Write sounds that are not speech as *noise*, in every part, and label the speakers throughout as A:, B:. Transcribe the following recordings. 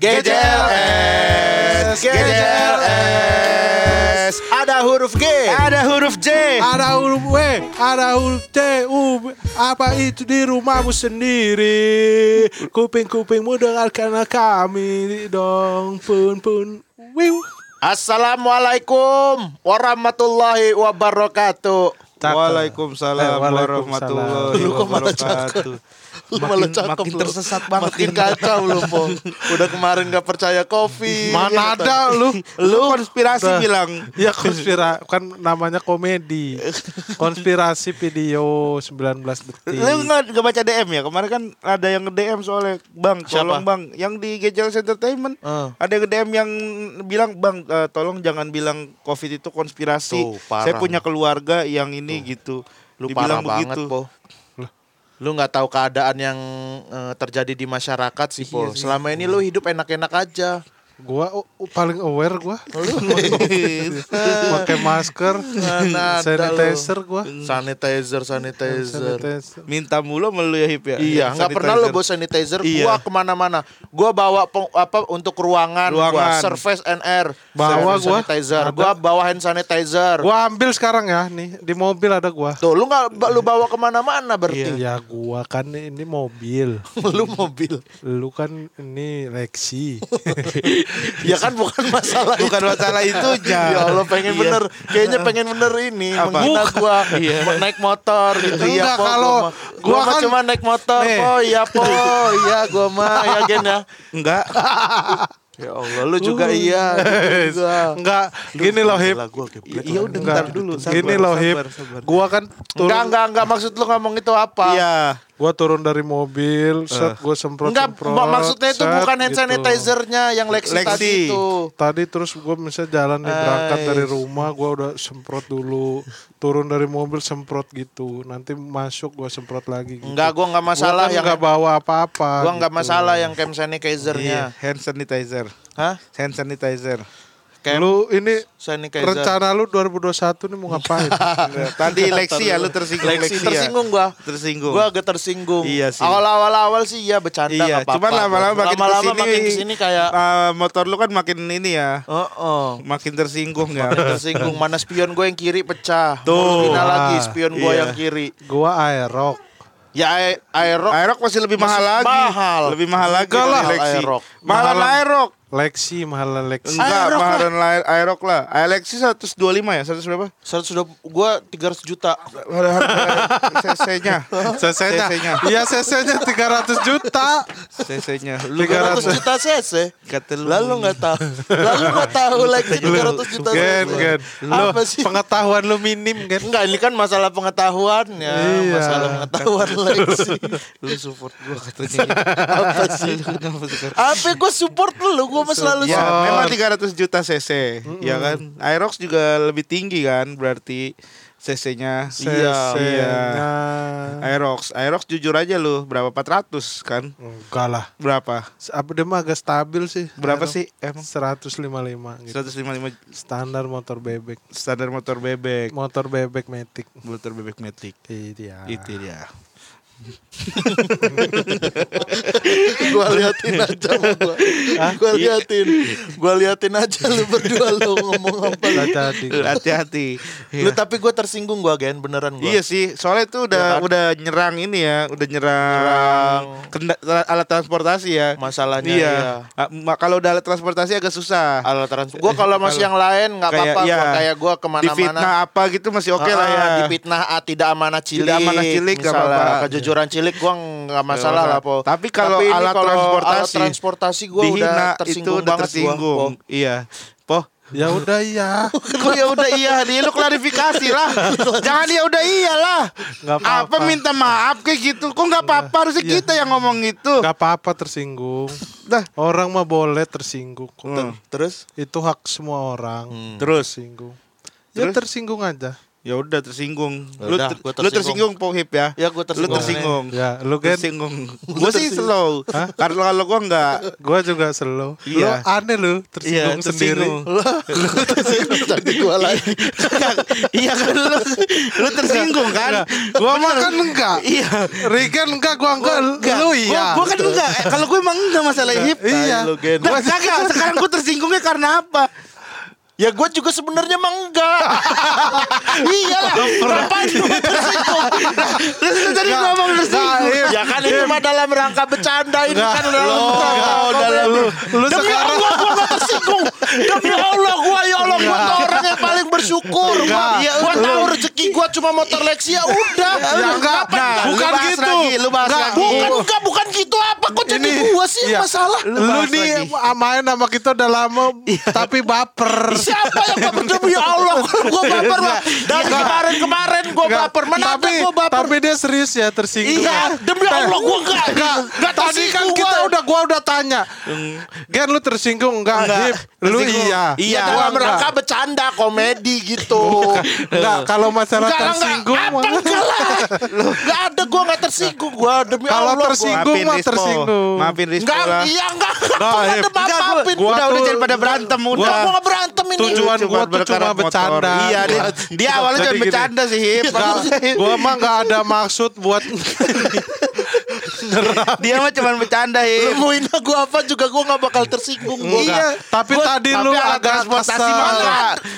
A: GJLS, GJLS. Ada huruf G,
B: Ada huruf J.
C: Ada huruf W, ada huruf T, U. Apa itu di rumahmu sendiri? Kuping-kupingmu dengarkan kami dong, pun pun. Wiu.
A: Assalamualaikum warahmatullahi wabarakatuh.
B: Waalaikumsalam
C: Eh, waalaikumsalam.
B: warahmatullahi wabarakatuh.
A: Lu
B: Makin-
A: malah cakep
B: makin
A: lu.
B: tersesat banget
A: Makin kacau lu, Po. Udah kemarin gak percaya kopi.
C: Mana
A: Ya,
C: ada lu?
B: Lu konspirasi
C: Udah.
B: bilang. *laughs*
C: Ya konspira kan namanya komedi. Konspirasi video 19 detik.
B: Lu nggak nggak baca DM ya? Kemarin kan ada yang nge-DM soalnya Bang,
A: Siapa?
B: tolong Bang, yang di Gejals Entertainment
A: Eh.
B: ada yang nge-DM yang bilang Bang, eh, tolong jangan bilang Covid itu konspirasi.
A: Tuh.
B: Saya punya keluarga yang ini gitu.
A: Lu
B: Dibilang
A: parah banget, Po. Lu nggak tahu keadaan yang eh, terjadi di masyarakat sih, Po. Selama ini lu hidup enak-enak aja.
C: Gua oh, paling aware gua.
A: Lu *laughs*
C: Pakai masker,
A: Mana
C: sanitizer gua.
A: sanitizer, sanitizer.
C: Sanitizer.
B: Minta mulu melu ya Hip ya.
A: Iya, nggak pernah lo bawa sanitizer.
B: Iya.
A: Gua ke mana-mana. Gua bawa peng- apa untuk ruangan, gua
B: Ruangan.
A: surface and air.
C: Bawa gua.
A: sanitizer.
C: Ada.
A: Gua bawa hand sanitizer.
C: Gua ambil sekarang ya nih di mobil ada gua.
A: Tuh, lu nggak lu bawa ke mana-mana berarti.
C: Ya gua kan ini mobil. *laughs*
A: lu mobil.
C: Lu kan ini Lexi. *laughs* *laughs*
A: ya kan bukan masalah *laughs*
B: Bukan
A: itu.
B: masalah itunya.
A: ya Allah pengen
B: Iya.
A: bener. Kayaknya pengen bener ini
B: Apa?
A: menghina gua *laughs*
B: Iya.
A: naik motor gitu. Iya,
C: Enggak,
A: Po,
C: kalau
A: gua,
C: gua kan-
A: cuma naik motor,
C: Nih.
A: po. Iya, po. Iya, gua mah ya Gen ya.
B: Enggak.
A: Ya Allah, lu juga iya. gitu juga.
C: Enggak, gini loh Hip.
B: Iya udah dulu.
C: gini loh Hip. Gua kan turun,
A: Enggak, enggak, enggak maksud lu ngomong itu apa?
B: Iya.
C: Gua turun dari mobil, set gua semprot
A: Enggak,
C: semprot.
A: mak- maksudnya itu
C: set,
A: bukan hand
C: gitu.
A: sanitizer-nya yang Lexi,
B: Lexi.
A: tadi itu.
C: Tadi terus gue misalnya jalan nih berangkat dari rumah gue udah semprot dulu turun dari mobil semprot gitu nanti masuk gue semprot lagi gitu.
A: Enggak, gua enggak masalah
C: Gua kan
A: yang
C: nggak bawa apa-apa
A: gua enggak
C: gitu.
A: masalah yang hand
B: Iya,
A: sanitizer-nya.
B: hand sanitizer.
A: Hah?
B: Hand sanitizer.
A: Kayak
C: lu ini rencana lu 2021 nih mau ngapain *laughs*
B: Tadi Lexi ya lu tersinggung
A: Lexi,
B: Lexi, ya.
A: tersinggung gua.
B: Tersinggung.
A: Gua agak tersinggung.
B: Iya sih.
A: Awal-awal awal sih ya bercanda
B: iya,
A: apa-apa.
B: cuman lama-lama makin
A: Lama-lama
B: ke sini,
A: makin ke sini kayak
B: eh, motor lu kan makin ini ya,
A: oh, oh.
B: makin tersinggung ya.
A: Makin tersinggung mana spion gue yang kiri pecah.
B: Tuh.
A: Mau pindah lagi spion gue
B: iya.
A: yang kiri.
C: gue aerok
A: Ya ae- aerok
B: Aerox masih lebih mahal
A: Masih
B: lagi.
A: mahal.
B: Lebih mahal lagi
A: Enggak lah,
B: Lexi.
A: Aerox.
B: Mahalan
C: Mahalan. Lexi mahalan Lexi
B: Enggak, mahalan La- Aerox lah. Lexi 125 ya? 100 berapa?
A: 100 sudah gue 300 juta.
B: CC-nya.
C: CC-nya
B: CC-nya.
C: iya CC-nya 300 juta
B: CC-nya. Lu
A: 300 juta cc.
B: kata lu.
A: Lalu nggak tahu. Lalu nggak tahu Lexi 300 juta.
C: Gen gen lu
A: Apa sih?
C: pengetahuan lu minim kan
A: Enggak, ini kan masalah pengetahuan ya,
C: Iya.
A: masalah pengetahuan Lexi.
B: lu support gua katanya.
A: Apa sih? Apa gue support lu, gue mah selalu
B: Ya, memang 300 juta cc, ya kan? Aerox juga lebih tinggi kan, berarti cc-nya.
C: CC-nya
B: Aerox, Aerox jujur aja lu berapa 400 kan?
C: enggak lah
B: Berapa?
C: apa dia mah agak stabil sih
B: Berapa
C: Aerok.
B: sih emang?
C: 155 gitu
B: 155
C: standar motor bebek
B: standar motor bebek,
C: motor bebek metik
B: motor bebek metik.
C: iya
B: Itu dia.
A: Gue liatin aja sama gue gue liatin gue liatin aja lu berdua lu ngomong apa
C: jadi
B: Hati-hati.
A: lu tapi gue tersinggung gue gen beneran gue
B: Iya sih, soalnya itu udah
A: Iya kan?
B: udah nyerang ini ya, udah nyerang,
A: Nyerang.
B: alat transportasi ya.
A: masalahnya
B: iya.
A: iya.
B: Ma- Kalau udah alat transportasi agak susah.
A: alat trans gue kalau masih yang lain nggak apa-apa
B: iya.
A: gua kayak gue
B: Di
A: ke mana-mana
B: fitnah apa gitu masih oke lah ya.
A: Ah, di fitnah ah, tidak amanah cilik
B: Tidak amanah cilik, nggak
A: misalnya.
B: apa-apa.
A: Kejujuran cilik gue nggak masalah lah po
B: Tapi kalau
A: ini
B: alat
A: kalau
B: transportasi,
A: alat transportasi gue udah
B: Dihina
A: tersinggung
B: itu udah
A: banget gua,
B: tersinggung.
A: Po.
B: Iya. Po,
C: ya udah iya *laughs*
B: Kok ya udah iya, dia lu klarifikasi lah. *laughs* Jangan dia udah iya lah.
C: nggak apa-apa
B: Apa minta maaf kayak gitu? Kok nggak apa-apa harusnya
A: Iya.
B: kita yang ngomong itu.
C: nggak apa-apa tersinggung
B: Dah.
C: orang mah boleh tersinggung.
B: Hmm.
A: terus
C: itu hak semua orang
B: Terus
C: tersinggung ya
B: Terus?
C: tersinggung aja
B: Ya udah tersinggung. Lu,
A: Udah,
B: ter-
A: gua
B: lu
A: tersinggung.
B: tersinggung Pohip ya.
A: Ya, gua tersinggung.
B: Lu tersinggung.
C: Ya, lu kan
B: Tersinggung. Gue sih slow. Karena kalau gue enggak.
C: gua juga slow. Lu
B: Iya.
C: aneh lu
B: Iya,
C: tersinggung sendiri.
B: tersinggung.
A: Jadi gue lagi.
B: Iya kan lu, lu tersinggung kan?
C: Gua mah kan enggak.
B: Iya.
C: Rigen enggak, gua enggak.
B: Enggak.
C: Lu iya.
B: Gua, gua kan enggak. Eh, Kalau gue emang enggak masalah hip.
C: Iya.
A: lu.
B: Nah, kagak. Sekarang gue tersinggungnya karena apa?
A: Ya gue juga sebenarnya mah enggak. *laughs* iya lah. Ngapain gue *laughs* tersinggung?
B: Terus lu tadi ngomong tersinggung.
C: Hip.
A: Ya kan ini mah dalam rangka bercanda ini
C: Enggak.
A: kan dalam
C: Lo,
A: rangka
C: dalam lu, lu
A: Demi
C: sekarang
A: Allah gue gak tersinggung Demi Allah gue ya Allah Gue tuh orang yang paling bersyukur. Gue
C: Ya,
A: tahu rezeki gue cuma motor Lexi ya udah
C: Ya enggak,
B: Nah, lu
C: bukan
B: bahas
C: gitu.
B: lagi, lu bahas
C: Enggak,
B: lagi.
A: Bukan enggak bukan gitu apa Kok jadi
C: Ini-
A: gue sih yang
C: iya.
A: masalah
C: Lu,
B: bahas
C: nih
B: lagi.
C: main sama kita udah lama tapi baper.
A: Siapa yang baper Demi Allah Gue baper mah Dari
C: Enggak.
A: kemarin-kemarin gue
C: Enggak,
A: baper Mana gue baper
C: tapi dia serius ya tersinggung.
A: Iya demi Allah gue enggak
C: Enggak,
A: Enggak
C: tadi kan kita udah gua udah tanya. Gen lu tersinggung enggak?
B: Enggak.
C: Hip, lu
B: Tersinggung.
C: iya.
A: Iya dalam
C: enggak.
A: rangka bercanda komedi gitu
C: Enggak, kalau masalah
A: Enggak, enggak.
C: tersinggung
A: enggak lah Enggak ada gue enggak tersinggung gue Demi
C: Kalau
A: Allah gua.
C: tersinggung mah tersinggung.
B: Maafin Rispo
A: Enggak
B: lah.
A: Iya enggak
C: Enggak,
A: Gue enggak
C: Hip.
A: ada maafin
C: Gua
B: udah udah
C: tuh-
B: jadi pada berantem
A: Udah
B: udah.
A: gue enggak berantem ini
C: Tujuan gua tuh cuma bercanda.
B: Iya, dia, dia awalnya cuma bercanda sih,
C: gua mah enggak ada maksud buat
B: dia mah cuma bercanda, Hip.
A: Lu mau gue apa juga gue enggak bakal tersinggung gua.
C: Iya, tapi
A: Gua-
C: tadi
A: tapi
C: lu agak
A: transportasi mana?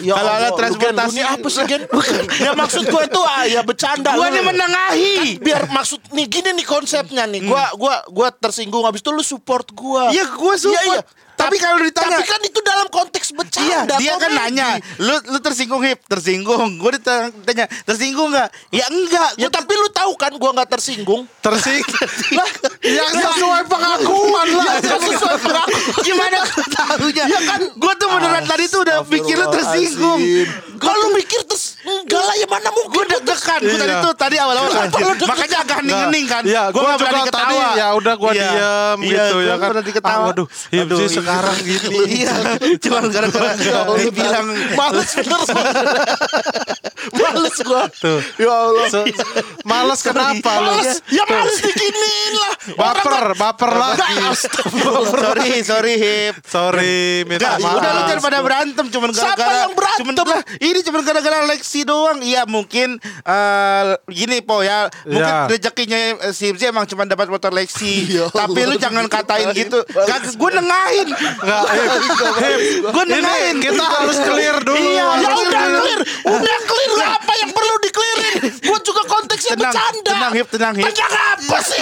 A: Ya
B: Kalau alat
A: Gen,
B: transportasi-
A: apa sih Gen? *laughs* Ya maksud gue tuh ah, ya bercanda
B: Gua
A: lu.
B: nih menengahi.
A: biar maksud nih gini nih konsepnya nih gua gua gua tersinggung habis itu lu support gua
B: Iya, gua support. Tapi kalau ditanya-
A: tapi kan itu dalam konteks
B: Iya,
A: bercanda
B: dia kan
A: komedi.
B: nanya, lu lu tersinggung hip, tersinggung. Gue ditanya, tersinggung nggak? Ya enggak.
A: ya
B: Gua
A: tapi lu tahu kan gua nggak tersinggung *laughs*
C: tersinggung.
A: lah
C: Yang sesuai pengakuan lah.
A: ya sesuai pengakuan
B: gimana gue tahunya?
A: Ya kan.
B: gue tuh beneran tadi tuh udah pikir lu tersinggung.
A: kalau mikir terus enggak lah ya mana mungkin
B: Gue deg-degan. Gue tadi
C: Iya.
B: tuh tadi awal-awal
A: deg-degan?
B: makanya agak hening-hening kan.
C: Iya,
B: gue
C: gua
B: gak berani ketawa.
C: tadi ya udah gua
B: Iya.
C: diam
B: Iya,
C: gitu ya kan.
B: berani ketawa.
C: Ah,
B: Aduh,
C: sih sekarang gini. *laughs*
B: Iya, cuma gara-gara dia bilang
A: males bener *laughs* males gua
C: Tuh.
A: ya Allah
C: males kenapa lu?
A: males ya males dikiniin lah
C: Baper,
A: kan-
C: baper lagi.
A: Enggak, *laughs* astagfirullah.
B: sorry, sorry hip.
C: Sorry, minta maaf.
B: udah lu jangan pada berantem cuman
A: Siapa
B: gara-gara
A: yang berantem?
B: Ini cuman gara-gara Lexi doang. Iya, mungkin eh gini Po ya. Mungkin
C: Ya.
B: rezekinya eh, si Ibzi emang cuma dapat motor Lexi. *laughs*
A: Ya
B: Tapi lu jangan katain gitu. Kagak gue nengahin. Gue nengahin.
C: Kita harus clear dulu.
B: Iya,
A: Ya udah
B: clear.
A: udah clear lah apa yang perlu di clearin. Gua juga konteksnya
B: Tenang,
A: bercanda.
B: tenang, Hip, tenang, Hip.
A: Tenang apa sih?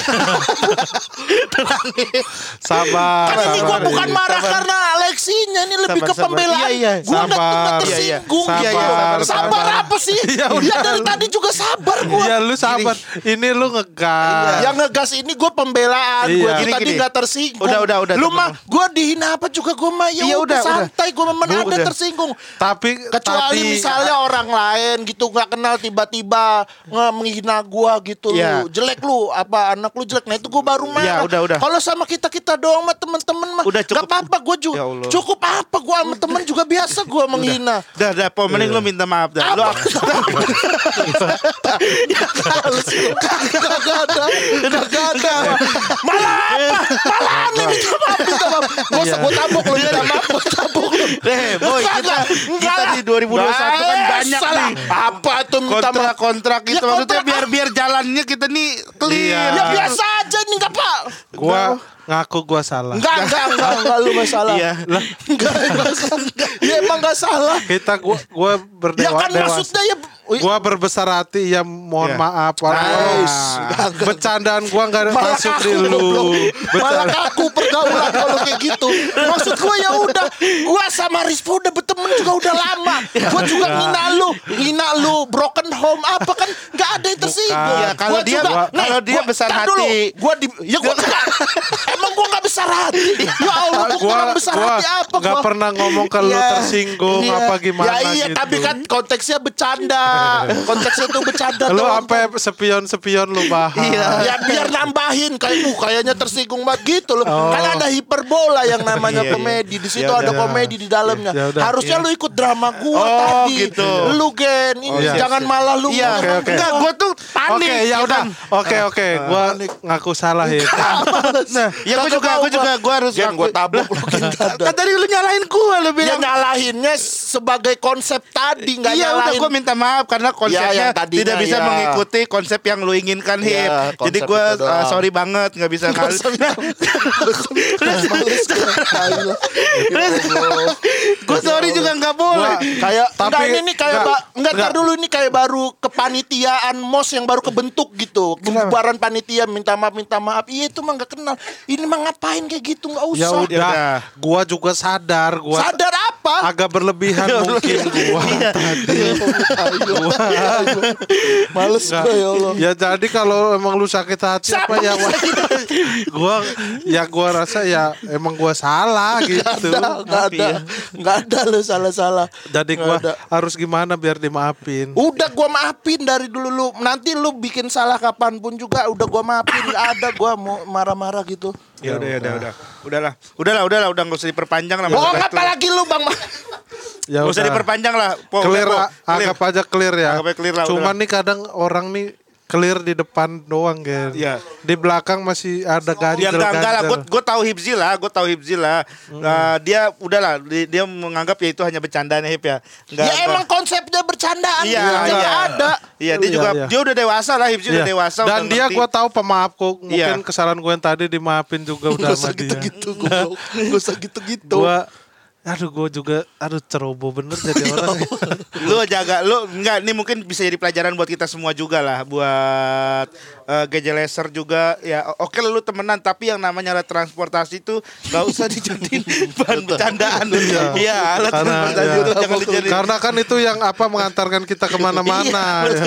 A: *laughs* tenang Hip.
C: Sabar,
A: Kan ini
C: sabar,
A: bukan marah karena Alexinya ini lebih
B: Sabar,
A: ke pembelaan.
B: Iya, iya.
C: Sabar.
A: nggak
C: Iya,
B: iya.
A: tersinggung.
B: Sabar,
A: Iya, iya.
C: sabar,
A: Sabar
C: sabar.
A: Apa sih? *laughs*
C: Ya
A: Ya
C: udah,
A: dari
C: lu-
A: tadi juga sabar gua.
C: Iya, lu sabar. Ini lu ngegas.
A: Yang ngegas ini gue pembelaan
C: Iya.
A: Gue
B: Gini,
A: tadi
B: gini.
A: nggak tersinggung
B: Udah, udah, udah,
A: Lu mah Gue dihina apa juga Gue mah ya
B: Iya,
A: udah
B: udah, udah.
A: santai Gue
B: Lu
A: ada
B: udah.
A: tersinggung
C: Tapi
A: Kecuali
C: tadi-
A: misalnya orang lain gitu nggak kenal tiba-tiba menghina gua gitu
B: Iya.
A: lu jelek lu apa anak lu jelek nah itu gua baru marah.
B: Iya, udah, udah.
A: Kalau sama kita kita doang mah temen-temen mah
B: Udah, cukup.
A: apa-apa gua juga
B: Ya
A: cukup apa gua sama temen juga biasa gua menghina.
B: Dah, dah, Po, mending lu minta maaf dah. Lu
A: Kagak ada, ada. Minta maaf. Gak tabok lu minta maaf, tabok lu.
B: Eh, boy, kita kita di 2021 kan
A: Eh,
B: banyak nih.
A: Apa tuh minta
B: gitu
A: Ya,
B: maksudnya
A: kontrak
B: biar biar jalannya kita nih clear.
C: Iya.
A: Ya biasa aja nih enggak pak
C: Gua ngaku gua salah.
A: Enggak, enggak, enggak, *laughs* enggak lu masalah
B: Iya.
A: Enggak, enggak salah Ya emang enggak salah
C: Kita gua gua
A: Ya
C: berdewa
A: kan
C: dewasa.
A: maksudnya ya
C: Gua berbesar hati ya mohon
B: Iya.
C: maaf. Walaupun bercandaan gua nggak
A: Malah
C: masuk
A: kaku
C: di lu.
A: Malah kaku pergaulan kalau kayak gitu Maksud gua ya udah Gua sama Rizpo udah berteman juga udah lama Gua juga ngina lu Ngina lu Broken home apa kan Enggak ada yang tersinggung
B: Iya, kalau
A: Gua
B: dia-
A: juga-
B: kalau dia
A: gua-
B: besar hati.
A: dulu. Gua di Ya gua enggak Emang gua enggak besar hati Ya Allah Gua kurang besar hati apa gua?
C: pernah ngomong ke lu
A: Iya.
C: tersinggung
A: Iya.
C: apa gimana
A: Ya iya,
C: gitu.
A: tapi kan konteksnya bercanda. Konteksnya tuh bercanda.
C: lu sampai sepion-sepion lu bahas.
A: Iya. Ya *laughs* biar nambahin kayak lu kayaknya tersinggung banget gitu loh. Kan ada hiperbola yang namanya
B: Iya, iya.
A: komedi. Di situ
B: Ya
A: ada komedi di dalamnya.
C: Ya.
A: Harusnya lu ikut drama gua
B: Oh,
A: tadi.
B: gitu.
A: Lu Gen, ini
C: iya.
A: jangan malah lu
B: Iya,
C: oke.
B: enggak gue tuh
C: Oke,
B: panik.
C: ya udah.
B: kan.
C: Oke, oke. Gua ngaku salah ya.
B: Nah, ya gue juga, gue juga, gue harus
A: gua
B: ngaku-
A: tabok lu.
B: Kan tadi lu nyalahin gue, lu
A: Ya
B: bilang.
A: nyalahinnya sebagai konsep tadi nggak
B: Iya udah
A: nyalahin
B: gue minta maaf karena konsepnya
A: yang tadinya,
B: tidak bisa
A: ya.
B: mengikuti konsep yang lu inginkan
A: Ya,
B: hip. Jadi
A: konsep
B: gue
A: itu doang.
B: sorry banget nggak bisa
A: Nggak
B: kali.
A: gue. Ya Allah.
B: gue sorry juga nggak boleh.
C: Gua-
A: kayak
C: Tapi-
A: ini kayak
C: enggak,
A: enggak. tar dulu ini kayak baru kepanitiaan mos yang baru kebentuk gitu pembubaran panitia minta maaf minta maaf iya itu mah nggak kenal ini mah ngapain kayak gitu? Nggak
C: Ya
A: usah.
C: udah,
B: udah.
C: gua juga sadar gua
A: sadar apa
C: agak berlebihan *laughs* mungkin gua tadi.
A: males
C: Nggak.
A: gue ya Allah
C: Ya jadi kalau emang lu sakit hati
A: Siapa
C: apa ya *laughs* gua ya gua rasa ya emang gua salah gitu.
A: ada nggak ada nggak ada lo salah salah
C: Jadi gua harus gimana biar dimaafin?
A: Udah gua maafin dari dulu lu. Nanti lu bikin salah kapan pun juga udah gua maafin. Nggak ada gua mau marah-marah gitu.
B: Ya udah, ya udah, udah. Udahlah, udahlah, udahlah, udah nggak usah diperpanjang lah.
A: Bohong
B: masalah
A: apa
B: itu.
A: lagi lu Bang?
C: Ya
B: Nggak usah diperpanjang lah. Po,
C: clear,
B: udah, Po.
C: a- anggap aja clear ya.
B: Anggap aja clear lah,
C: Cuman
B: udah.
C: nih kadang orang nih clear di depan doang kan.
B: Iya.
C: Di belakang masih ada ganjel
B: Ya enggak enggak lah, gue gue tahu Hibzi lah, gue tahu Hibzi lah. Nah, dia udahlah, dia, dia menganggap ya itu hanya bercandaan Hib ya. Enggak.
A: Ya emang konsepnya bercandaan.
B: Iya, iya.
A: ada.
B: Iya, dia
C: Iya,
B: juga
C: iya.
B: dia udah dewasa lah, Hibzi udah
C: Iya.
B: dewasa.
C: Dan
B: udah
C: dia gua tahu pemaaf kok. Mungkin
B: Iya.
C: kesalahan gue yang tadi dimaafin juga *laughs* udah
A: Gak
C: sama
A: usah
C: dia.
A: gitu-gitu goblok. Gak usah gitu-gitu.
C: Gua aduh gue juga aduh ceroboh bener jadi orang. *laughs*
B: lu jaga lu enggak ini mungkin bisa jadi pelajaran buat kita semua juga lah buat uh, Gejeleser juga ya oke lu temenan tapi yang namanya alat transportasi itu nggak usah dijadiin *laughs* bahan bercandaan iya alat
C: Karena,
B: transportasi
C: ya.
B: itu jangan dijadiin
C: Karena kan itu yang apa mengantarkan kita ke mana-mana. ya.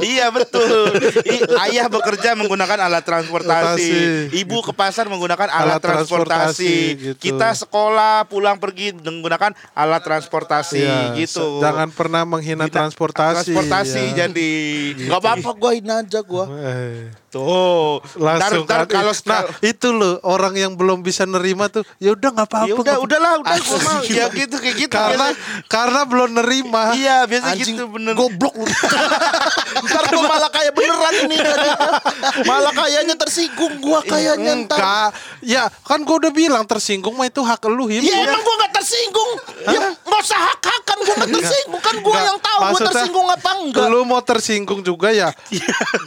B: iya betul I- ayah bekerja menggunakan alat transportasi ibu ke pasar menggunakan alat,
C: Alat transportasi,
B: transportasi,
C: gitu.
B: kita sekolah pulang pergi menggunakan alat transportasi
C: Iya,
B: gitu
C: Jangan pernah menghina transportasi.
B: transportasi
C: ya.
B: jadi
A: Gak apa-apa gua ini aja gua.
C: Eh,
B: tuh
C: langsung
B: Ntar- ntar
C: kan.
B: kalau
C: nah itu loh orang yang belum bisa nerima tuh ya udah nggak apa-apa
B: ya udah udahlah udah gua mau ya gitu kayak gitu
C: karena
B: biasa.
C: karena belum nerima
B: iya biasa
A: Anjing
B: gitu bener
A: goblok lu. Ntar gua malah kayak beneran ini tadi. Malah kayaknya tersinggung gua kayaknya ntar.
C: enggak ya kan gue udah bilang tersinggung mah itu hak lu Him.
A: Ya emang gua gak tersinggung. Ya nggak usah hak-hakan gua gak tersinggung. Kan gua
C: Enggak,
A: yang tahu gua tersinggung apa enggak.
C: lu mau tersinggung juga ya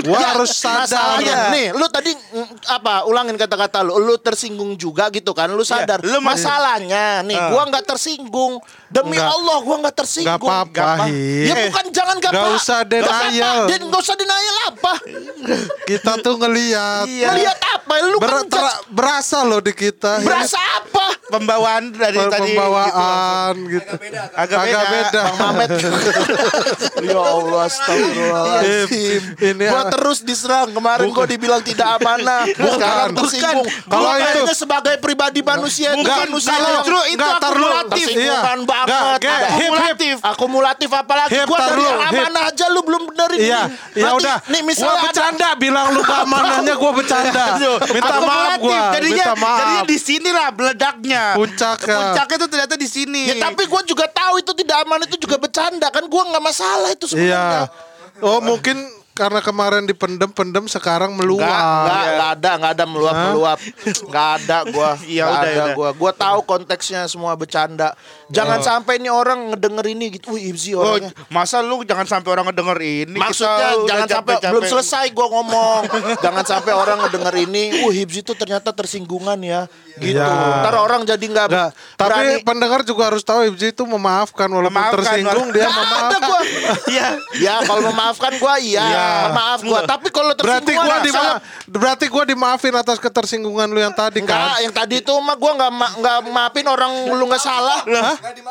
C: gua
A: Ya,
C: harus sadar.
A: masalahnya, nih lu tadi mm, apa ulangin kata-kata lu lu tersinggung juga gitu kan lu sadar.
B: lu mas-
A: masalahnya nih
B: Ah.
A: gua nggak tersinggung. Demi
C: Nggak.
A: Allah gua nggak tersinggung.
C: Nggak apa-apa,
A: ya bukan jangan gak apa-
C: usah
A: nggak apa-
C: denial.
A: dan nggak usah denial apa?
C: Kita tuh ngelihat
B: Iya.
A: melihat apa? Lu
C: Ber-
A: kan
C: berasa loh di kita
A: berasa apa
B: pembawaan dari
C: Per-
B: tadi
C: pembawaan gitu,
B: Agak beda.
C: beda.
A: Bang Mamet *laughs* ya Allah astagfirullahaladzim
C: Ini
A: gua
C: ah.
A: terus diserang kemarin gua dibilang tidak amanah *laughs* sekarang
C: Bukan.
A: tersinggung
C: Kalau
A: kalau
C: itu-
A: sebagai pribadi manusia itu
B: Bukan,
A: manusia
B: justru itu akumulatif
C: Iya.
A: banget
C: hip, hip.
A: akumulatif akumulatif apalagi
C: Hip,
A: gua dari amanah aja lu belum benerin
C: Iya,
A: ini.
C: ya udah.
A: nih
C: Gua
A: misalnya ada-
C: bercanda bilang lu *laughs* keamanannya gua bercanda. Minta maaf gua.
B: jadinya
C: Minta maaf.
B: jadinya di sini lah meledaknya
C: Puncaknya.
B: puncaknya itu ternyata di sini
A: ya tapi gua juga tahu itu tidak aman itu juga bercanda kan gua nggak masalah itu sebenarnya
C: Iya. Oh mungkin karena kemarin dipendem-pendem sekarang meluap.
A: Enggak, enggak, enggak ada, enggak ada meluap-meluap. Enggak ada gua. *laughs*
B: Iya, udah,
A: ada
B: udah.
A: gua. Gua tahu konteksnya semua bercanda. Jangan sampai ini orang ngedenger ini gitu. Wih, Ibzi
B: Oh,
A: orangnya.
B: masa lu jangan sampai orang ngedenger ini
A: Maksudnya
B: kita
A: jangan sampai belum selesai gua ngomong. *laughs* jangan sampai orang ngedenger ini, "Uh, Hibzi itu ternyata tersinggungan ya." Gitu.
C: Iya.
A: Ntar orang jadi enggak
C: Enggak, tapi pendengar juga harus tahu Ibzi itu memaafkan walaupun
B: Memaafkan,
C: tersinggung dia
A: Nggak ada
C: memaafkan.
A: gua. *laughs*
B: Iya.
A: Ya, kalau memaafkan gua iya.
B: Iya.
A: Maaf gua, tapi kalau
C: Berarti
A: tersinggung
C: gua
A: ada
C: di berarti gua dimaafin atas ketersinggungan lu yang tadi
A: Enggak,
C: kan.
A: yang tadi itu mah gua nggak ma nggak maafin orang lu nggak salah.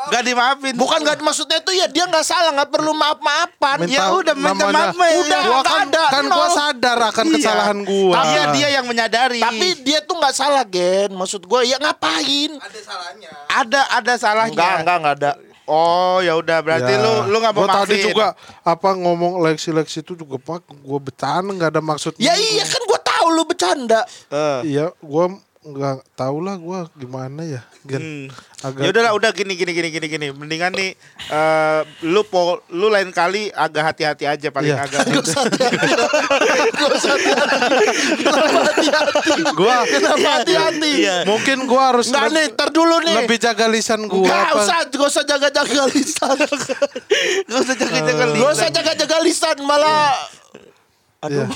B: Gak dimaafin.
A: Bukan nggak maksudnya itu ya dia nggak salah nggak perlu maaf maafan.
C: Minta-
B: Ya udah minta maaf ya.
A: Udah,
C: Gua kan,
A: ada,
C: kan gua
A: nol.
C: sadar akan
B: Iya.
C: kesalahan gua.
B: Tapi ya dia yang menyadari.
A: Tapi dia tuh nggak salah gen. Maksud gua ya ngapain?
B: ada ada salahnya.
A: Enggak enggak enggak ada.
B: Oh ya udah berarti
C: Ya.
B: lu lu nggak mau
C: Gua tadi juga apa ngomong leksi-leksi itu juga pak gua bercanda nggak ada maksud
A: Ya iya kan gua tahu lu bercanda.
B: Eh.
C: iya gua nggak tahu lah gua gimana ya Gen.
B: Hmm.
C: agak
B: Ya udahlah udah gini gini gini gini gini. Mendingan nih eh, lu po, lu lain kali agak hati-hati aja paling
C: Iya.
B: agak.
A: Gak usah hati-hati. Usah hati-hati.
B: Iya.
C: mungkin gua harus
A: Enggak
C: le-
A: nih, ntar dulu nih.
C: lebih jaga lisan gua
A: Gak
C: apa
A: usah, gak usah jaga-jaga lisan. *laughs*
B: Gak usah jaga-jaga
C: Eh.
A: Gak usah jaga-jaga lisan malah.
C: Iya. *laughs*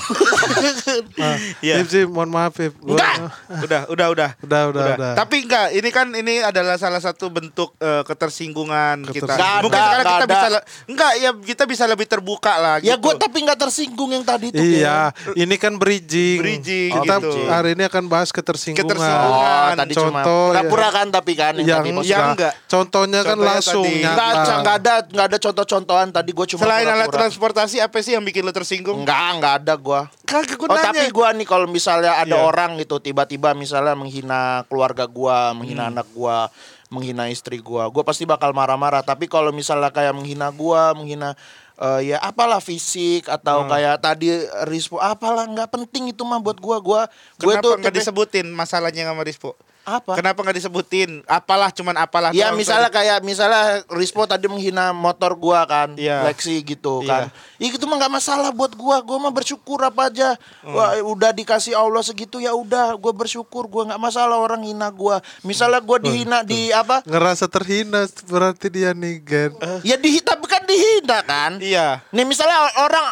C: Ah,
B: Iya.
C: Ip sih mohon maaf Ip. Gua-
A: Enggak.
B: udah, udah, udah.
C: Udah, udah, udah.
B: Tapi enggak, ini kan ini adalah salah satu bentuk eh, ketersinggungan kita.
C: Ketersinggungan.
B: Mungkin
A: Nggak
B: sekarang kita bisa enggak ya kita bisa lebih terbuka lah
A: Ya
B: gitu.
A: gue tapi gak tersinggung yang tadi tuh.
C: Iya, ini kan bridging.
B: Bridging,
C: Kita
B: gitu.
C: hari ini akan bahas ketersinggungan.
B: Ketersinggungan.
A: Oh, tadi cuma
C: Contoh,
A: pura-pura
C: ya.
A: kan tapi kan yang,
C: yang,
A: tadi bos.
B: yang
C: enggak.
B: enggak.
C: Contohnya kan
B: Contohnya
C: langsung
B: tadi.
A: Enggak,
C: nyata.
A: enggak ada enggak ada contoh-contohan tadi gue cuma
B: Selain alat transportasi apa sih yang bikin lu tersinggung?
A: Enggak, enggak ada gua.
B: Kagak
A: Oh tapi gua nih kalau misalnya ada
B: Iya.
A: orang gitu tiba-tiba misalnya menghina keluarga gua, menghina
B: Hmm.
A: anak gua, menghina istri gua, gua pasti bakal marah-marah. Tapi kalau misalnya kayak menghina gua, menghina eh, ya apalah fisik atau
B: Hmm.
A: kayak tadi Rispo apalah nggak penting itu mah buat gua. Gua gua
B: Kenapa
A: tuh
B: nggak disebutin masalahnya sama Rispo?
A: Apa?
B: Kenapa nggak disebutin? Apalah cuman apalah
A: Ya misalnya
B: tadi.
A: kayak misalnya Rispo tadi menghina motor gua kan,
B: Iya.
A: Lexi gitu
B: Iya.
A: kan. Ya itu mah nggak masalah buat gua, gua mah bersyukur apa aja.
B: Hmm.
A: Wah, udah dikasih Allah segitu ya udah, gua bersyukur, gua nggak masalah orang hina gua. Misalnya gua dihina di apa?
C: Ngerasa terhina berarti dia nih, Gen.
A: Ya di tapi kan dihina kan.
B: Iya.
A: Nih misalnya orang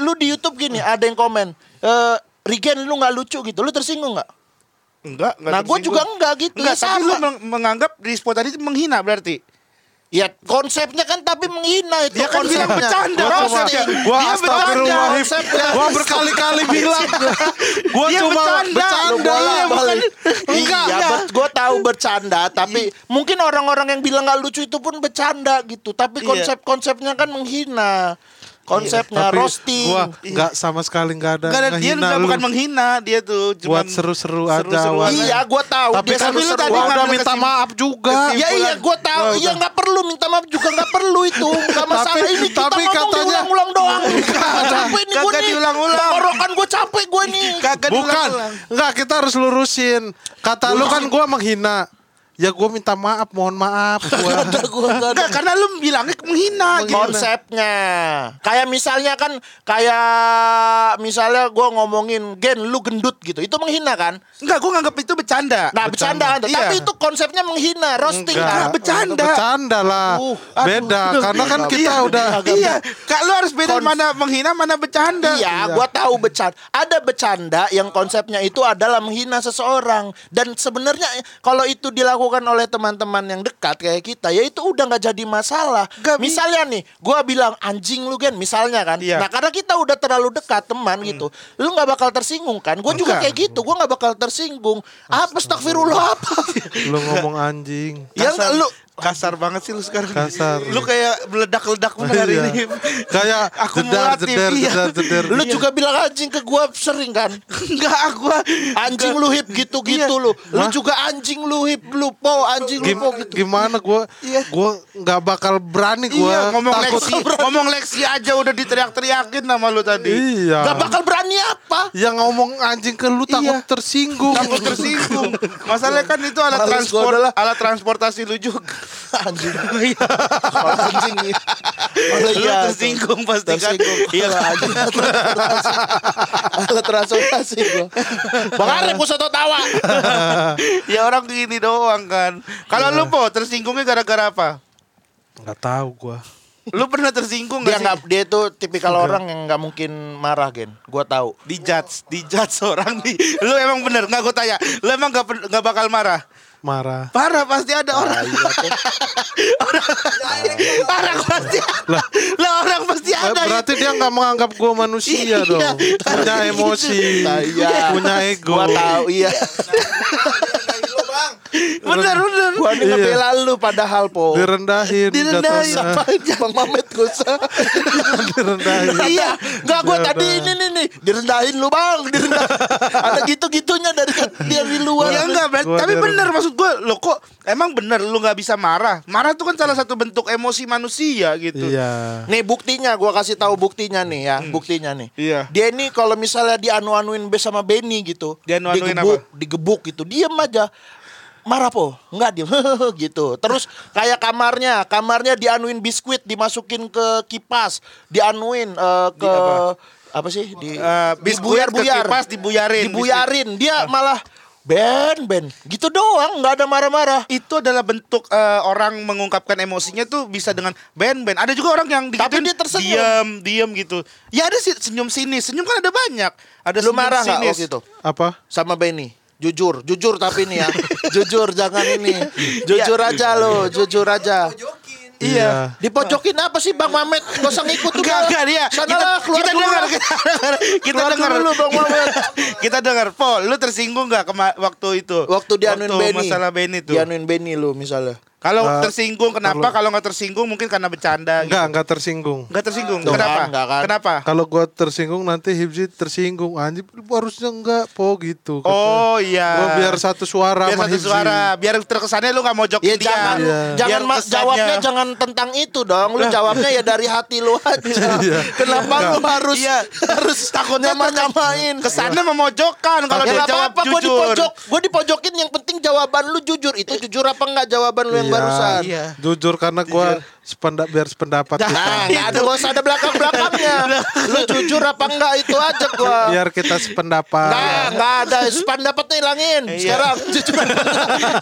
A: lu di YouTube gini ada yang komen, eh Rigen lu nggak lucu gitu, lu tersinggung nggak?
B: Enggak, enggak
A: Nah, gua
B: tersinggung.
A: juga enggak gitu,
B: Enggak,
A: ya
B: tapi
A: sama.
B: lu meng- menganggap Rispo tadi menghina berarti.
A: Ya konsepnya kan tapi menghina itu
B: Dia kan bilang
A: konsepnya.
B: bercanda,
C: Gua cuma,
A: Roasting.
C: gua
A: Dia konsepnya.
C: Gua berkali-kali *laughs* bilang. Gua
B: Dia
C: cuma
B: bercanda.
C: Bercanda.
A: bola
C: iya, bukan.
A: balik.
C: Enggak.
A: Iya, gue tahu bercanda, tapi mungkin orang-orang yang bilang nggak lucu itu pun bercanda gitu. Tapi
B: Iya.
A: konsep-konsepnya kan menghina. Konsepnya
C: Tapi
A: roasting.
C: Gua nggak sama sekali nggak ada
B: Enggak ada dia
C: lu.
B: bukan menghina, dia tuh
C: Buat
B: cuman
C: seru-seru aja.
A: Iya, gue tahu.
C: Tapi
A: dia
C: kan lu
B: tadi
C: gua udah minta
B: kesim-
C: maaf juga.
B: kesim-
A: Ya iya, gue tahu. Iya
C: udah.
A: nggak perlu minta maaf juga nggak perlu itu. Nggak masalah
C: Tapi-
A: ini kita
C: tapi
A: ngomong
C: katanya-
A: diulang-ulang doang. capek nih gue
B: Kagak
A: nih.
B: diulang-ulang.
A: Tenggorokan gue capek gue nih.
B: Kagak
C: Bukan. Enggak, kita harus lurusin. Kata lu kan gua menghina. Ya gua minta maaf, mohon maaf. *laughs* Gua.
A: Ada gue nggak ada.
B: Enggak, karena lu bilangnya menghina gitu.
A: konsepnya kayak misalnya kan kayak misalnya gue ngomongin gen lu gendut gitu itu menghina kan
B: Enggak, gua nganggap itu bercanda.
A: nah bercanda kan
B: Iya.
A: tapi itu konsepnya menghina roasting
C: Enggak.
A: kan
B: bercanda.
C: Bercanda lah.
A: Uh,
C: Beda. Karena kan kita
B: Iya,
C: udah
B: Iya, Kak lu harus beda
A: Kons-
B: mana menghina mana bercanda.
A: Iya, gua tahu bercanda. Ada bercanda yang konsepnya itu adalah menghina seseorang dan sebenarnya kalau itu dilakukan oleh teman-teman yang dekat kayak kita, ya itu udah nggak jadi masalah.
B: Bi-
A: misalnya nih, gua bilang anjing lu gen, misalnya kan.
B: Iya.
A: Nah, karena kita udah terlalu dekat teman gitu, lu nggak bakal tersinggung kan? Gue juga kayak gitu, gua nggak bakal tersinggung. Apa astagfirullah apa? *laughs*
C: lu ngomong anjing.
A: Ya
B: Kasar-
A: lu
B: kasar banget sih lu sekarang.
C: Kasar.
B: Lu kayak meledak-ledak bener hari
C: Iya.
B: ini.
C: Kayak
B: Aku
C: jedar,
B: iya.
C: jedar, jedar.
A: lu juga bilang anjing ke gua sering kan?
B: Enggak, gua
A: Anjing lu hip gitu-gitu lu. Lu juga anjing lu hip lu po anjing lu po gitu.
C: gimana gua
B: Iya.
C: gua nggak bakal berani gua
B: Iya, ngomong
C: takut
B: leksi, ngomong leksi aja udah diteriak-teriakin nama lu tadi.
C: iya
A: Gak bakal berani apa?
C: yang ngomong anjing ke lu takut
B: Iya.
C: tersinggung
B: Takut tersinggung. *laughs* Masalahnya kan itu alat transport,
A: adalah-
B: alat transportasi lu juga. *laughs*
A: Anjing. *laughs* Kalau anjing iya. Kalau iya.
B: tersinggung pasti kan.
A: Tersinggung.
B: Iya.
A: Anjing. Alat transportasi gua. Bang Arif gua soto tawa.
B: ya orang gini doang kan. Kalau lu po tersinggungnya gara-gara apa?
C: nggak tahu gua
B: Lu pernah tersinggung
A: Dia
B: gak sih?
A: dia itu tipikal orang yang nggak mungkin marah gen. Gua tahu.
B: Dijudge, dijudge *laughs* orang di. Lu emang bener nggak gue tanya. Lu emang nggak bakal marah.
C: Marah.
B: Parah pasti ada orang. *laughs* orang, orang pasti ada. Lah orang pasti ada.
C: berarti dia nggak menganggap gue manusia
B: Iya.
C: dong. Punya emosi,
A: Iya.
C: punya ego.
A: Gua tahu iya. *laughs*
B: Bener bener.
A: Gua nih
C: Iya.
A: ngebela lu padahal po.
C: Direndahin,
B: Direndahin.
A: Apain Bang Mamet gak usah.
C: Direndahin.
A: Iya, enggak gua
C: Direndahin.
A: tadi ini nih nih direndahin lu Bang, direndahin. Ada gitu-gitunya dari dia di luar.
B: Ya enggak,
C: Gua
B: tapi bener maksud gue, lo kok emang bener lu nggak bisa marah? Marah tuh kan salah satu bentuk emosi manusia gitu.
C: Iya.
A: Nih buktinya gua kasih tahu buktinya nih ya, buktinya nih.
B: Iya.
A: Dia ini kalau misalnya dianu-anuin be sama Benny gitu,
B: Dianu-anuin
A: digebuk, digebuk gitu, diem aja. Marah po, enggak diem *laughs* gitu. Terus kayak kamarnya, kamarnya dianuin biskuit, dimasukin ke kipas, dianuin eh, ke apa? sih? Di
B: Eh, biskuit ke
A: dibuyar-buyar.
B: kipas, dibuyarin.
A: Dibuyarin. Dia malah Ben, Ben, gitu doang, nggak ada marah-marah.
B: Itu adalah bentuk eh, orang mengungkapkan emosinya tuh bisa dengan ben-ben. Ada juga orang yang
A: Tapi dia tersenyum.
B: diam, diam gitu. Ya ada sih senyum sini, senyum kan ada banyak. Ada
A: Lu
B: senyum
A: marah nggak
B: sinis.
A: waktu itu?
C: Apa?
A: sama Benny. Jujur, jujur tapi ini ya. *laughs* jujur jangan ini. Jujur aja lo, jujur aja.
C: Iya.
A: Dipojokin apa sih Bang Mamet? Gak usah ngikut tuh.
B: Enggak, enggak dia.
A: Lah, keluar
B: kita dengar, *laughs* kita dengar, kita
A: dulu, Bang Mamet. *laughs*
B: kita dengar, Po, lu tersinggung kema- waktu itu?
A: Waktu dianuin Benny.
B: masalah Benny tuh.
A: Dianuin Benny lu misalnya.
B: Kalau
C: Eh,
B: tersinggung kenapa? Kalau nggak tersinggung mungkin karena bercanda.
C: Enggak,
B: gitu.
C: enggak tersinggung.
B: Nggak tersinggung.
A: Tuh
B: Kenapa?
A: kan, nggak kan.
B: Kenapa?
C: Kalau gua tersinggung nanti Hibzi tersinggung. Anjir lu harusnya enggak po gitu. kata.
B: Oh iya.
C: Gua biar satu suara
B: biar
C: sama
B: satu
C: Hibzi.
B: suara, biar terkesannya lu nggak mojok
A: Ya
B: dia.
A: jangan
C: Iya.
A: jangan
B: Biar
A: ma-
B: kesannya-
A: jawabnya jangan tentang itu dong. Lu jawabnya ya dari hati lu aja. *laughs*
C: Iya.
A: Kenapa lu harus
B: Iya.
A: harus takutnya nyamain
B: Kesannya memojokkan kalau
A: ya
B: dia
A: nggak
B: jawab
A: apa-apa, gue di
B: jujur.
A: pojok, gue dipojokin. Yang penting jawaban lu jujur. Itu jujur apa enggak jawaban lu yang
C: Iya.
A: Barusan?
B: Iya.
C: Jujur karena gua sependa biar sependapat
B: Nah,
C: kita.
A: Nah, nggak ada gak usah ada belakang belakangnya. *laughs* Lu jujur apa enggak itu aja gua.
C: Biar kita sependapat.
A: Nggak, nggak ada pendapatnya hilangin.
B: Iya.
A: Sekarang *laughs* jujur.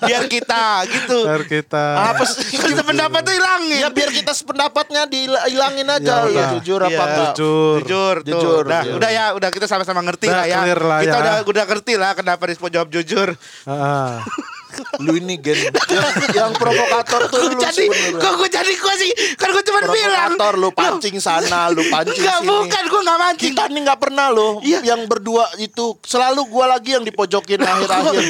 B: biar kita gitu.
C: Biar kita.
A: apa sih?
B: Kita pendapat tuh hilangin.
A: Ya biar kita sependapatnya dihilangin aja.
C: Ya
A: Lu
C: udah.
A: jujur apa enggak?
C: Jujur.
B: Jujur, tuh.
A: Jujur,
B: Udah,
A: jujur.
B: udah ya, udah kita sama-sama ngerti
C: Udah
B: lah ya.
C: lah
B: kita
C: ya.
B: udah udah ngerti lah kenapa Rispo jawab jujur.
C: Ah. *laughs*
A: Lu ini gen *laughs* yang, yang provokator tuh lu
B: jadi,
A: sebenarnya.
B: kok gue jadi gue sih? Kan gue cuma bilang.
A: Provokator lu pancing sana, lu *laughs* pancing
B: Enggak,
A: sini.
B: bukan, gue gak mancing.
A: Kita nih nggak pernah loh
B: Iya.
A: yang berdua itu selalu gua lagi yang dipojokin akhir-akhir.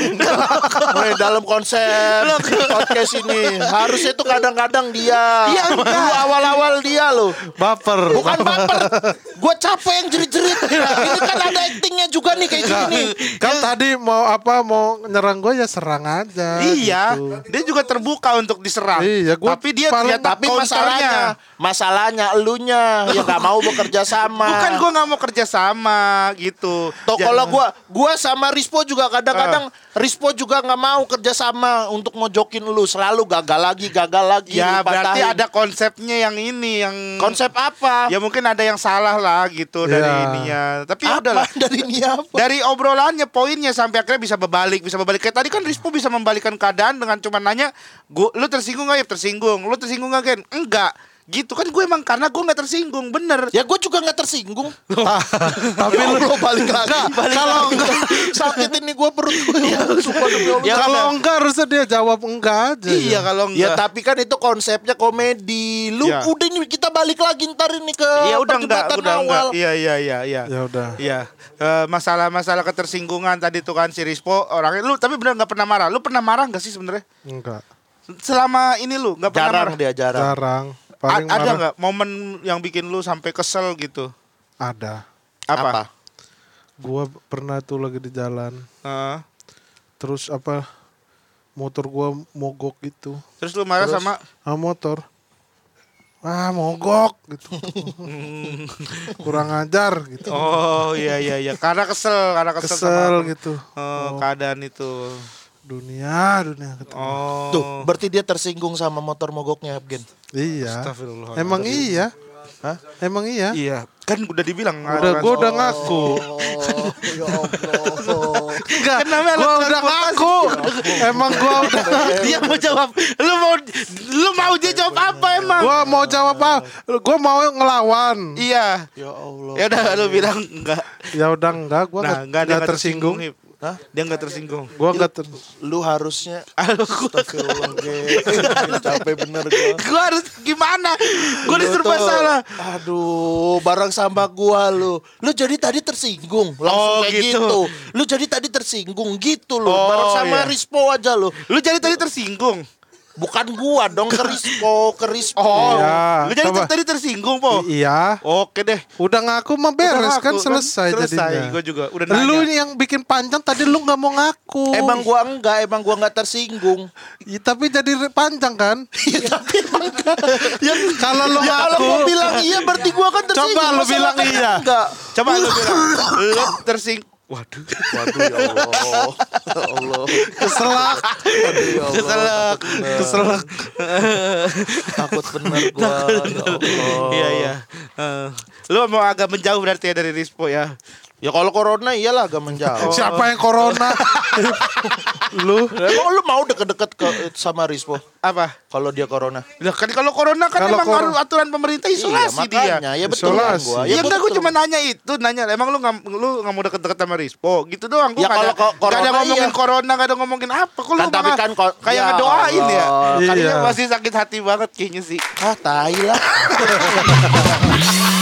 A: Mulai *laughs* dalam konsep podcast ini harusnya itu kadang-kadang dia.
B: Iya,
A: Dulu awal-awal dia loh.
C: Baper.
A: Bukan baper. Gua capek yang jerit-jerit. Ini kan ada actingnya juga nih kayak gini.
C: Kan tadi mau apa mau nyerang gue ya serang aja.
B: Iya,
C: gitu.
B: dia juga terbuka untuk diserang.
C: Iya, gua
B: tapi dia
C: paling-
B: ternyata
A: Tapi masalahnya, masalahnya elunya yang gak mau bekerja sama.
B: Bukan gue nggak mau kerja sama gitu.
A: Toh kalau gua gua sama Rispo juga kadang-kadang Rispo juga nggak mau kerja sama untuk mojokin lu selalu gagal lagi gagal lagi
B: ya berarti
A: patahin.
B: ada konsepnya yang ini yang
A: konsep apa?
B: Ya mungkin ada yang salah lah gitu dari
C: Iya.
B: ininya. Tapi ya
A: apa
B: udahlah. *laughs*
A: dari ini apa?
B: Dari obrolannya poinnya sampai akhirnya bisa berbalik, bisa berbalik. Kayak tadi kan Rispo bisa membalikkan keadaan dengan cuma nanya, "Gua lu tersinggung gak ya? Tersinggung. Lu tersinggung gak, Gen?" Enggak. Gitu kan gue emang karena gue nggak tersinggung, bener.
A: Ya gue juga nggak tersinggung.
C: Tapi lu
A: lo balik lagi. Kalau enggak sakit ini gue perut demi Allah.
B: Ya,
C: kalau enggak harusnya dia jawab enggak aja.
B: Iya kalau
A: Ya
B: enggak.
A: tapi kan itu konsepnya komedi. Lu
B: Ya.
A: udah ini kita balik lagi ntar ini ke
B: Iya udah enggak, udah enggak.
A: awal.
B: Iya iya iya iya.
C: Ya udah.
B: Iya, Eh, masalah-masalah ketersinggungan tadi tuh kan si Rispo orangnya lu tapi bener nggak pernah marah. Lu pernah marah nggak sih sebenarnya?
C: Enggak.
B: Selama ini lu nggak pernah
A: Jarang
B: marah.
A: dia jarang.
C: Jarang.
B: A-
C: Paling
B: ada
C: marah
B: nggak momen yang bikin lu sampai kesel gitu?
C: ada.
B: Apa?
C: Gua pernah tuh lagi di jalan.
B: Eh,
C: Terus apa motor gua mogok gitu.
B: terus lu marah
C: Terus,
B: sama
C: ah motor. Ah mogok gitu. *laughs* Kurang ajar gitu.
B: Oh iya iya iya karena kesel karena kesel, sama
C: Kesel
B: apa?
C: gitu.
B: Oh, keadaan itu.
C: Dunia, dunia gitu.
B: Oh.
A: Tuh, berarti dia tersinggung sama motor mogoknya Gen.
C: Iya. Emang iya. Hah? Emang iya.
B: Iya, kan udah dibilang.
C: Udah gua udah ngaku.
A: Oh, *laughs* ya Allah.
C: Enggak,
B: Kenapa lu
C: gua udah ngaku. Emang gua udah *laughs*
B: Dia mau jawab. Lu mau lu mau dia jawab apa emang?
C: gua mau jawab apa? Gua mau ngelawan.
B: Iya.
A: Ya Allah.
B: Ya udah lu bilang enggak.
C: Ya udah enggak, gua
B: Nah,
C: nggak
B: enggak dia
C: nggak
B: nggak
C: tersinggung.
B: tersinggung.
A: Hah?
B: Dia nggak tersinggung.
C: Gua enggak ter...
A: Lu harusnya *laughs* Astagfirullah Ge. Capek bener gua *laughs*
B: Gua harus gimana? Gua
A: Lu
B: diserba
A: tuh,
B: salah.
A: Aduh, barang sampah gua lu. Lu jadi tadi tersinggung, langsung
B: Oh,
A: kayak
B: gitu.
A: gitu. Lu jadi tadi tersinggung gitu lu.
B: Oh,
A: barang sama
B: iya.
A: Rispo aja lu.
B: Lu jadi tadi tersinggung.
A: Bukan gua dong ke Rispo, ke Rispo.
B: Oh,
C: Iya,
B: lu jadi
C: coba.
B: tadi tersinggung, Po.
C: Iya.
B: Oke deh.
C: Udah ngaku mah beres kan selesai,
B: selesai.
C: jadinya.
B: Gua juga udah nanya.
C: Lu yang bikin panjang tadi lu nggak mau ngaku.
A: Emang gua enggak, emang gua enggak tersinggung.
C: Ya, tapi jadi panjang kan?
A: Iya, tapi emang enggak. Ya,
C: Kalau lu
A: ya, kalau
C: ngaku,
A: gua bilang iya berarti gua kan tersinggung.
C: Coba lu bilang iya.
A: Enggak.
B: Coba lu bilang. Lu tersing Waduh.
A: Waduh ya Allah. Ya Allah.
C: keselak,
A: Aduh, ya Allah.
B: Keselak.
C: Keselak.
A: Takut bener gua. Ya Allah.
B: Iya iya. Eh, lu mau agak menjauh berarti ya dari Rispo ya.
A: Ya kalau corona iyalah agak menjauh. *laughs*
C: Siapa yang corona? *laughs* lu
A: Emang lu mau deket-deket ke sama Rispo
B: Apa?
A: kalau dia corona?
B: Lah kan kalau corona kan
C: Kalau
B: emang
C: kor-
B: aturan pemerintah isolasi
A: iya,
B: dia.
A: makanya. Ya betul
C: Isolasi.
A: gua.
B: Ya,
A: gua
B: udah gue
A: betul.
B: cuma nanya itu, nanya emang lu nggak lu nggak mau deket-deket sama Rispo, gitu doang. Gua
A: Ya, kalau
B: nggak ada
A: corona
B: ngomongin
A: iya.
B: corona, nggak ada ngomongin apa. Kok lu
A: Kan tapi kan
B: kayak
A: ya
B: ngedoain ya? Kayaknya
C: Iya.
B: masih sakit hati banget kayaknya sih.
A: Ah, tai lah. *laughs*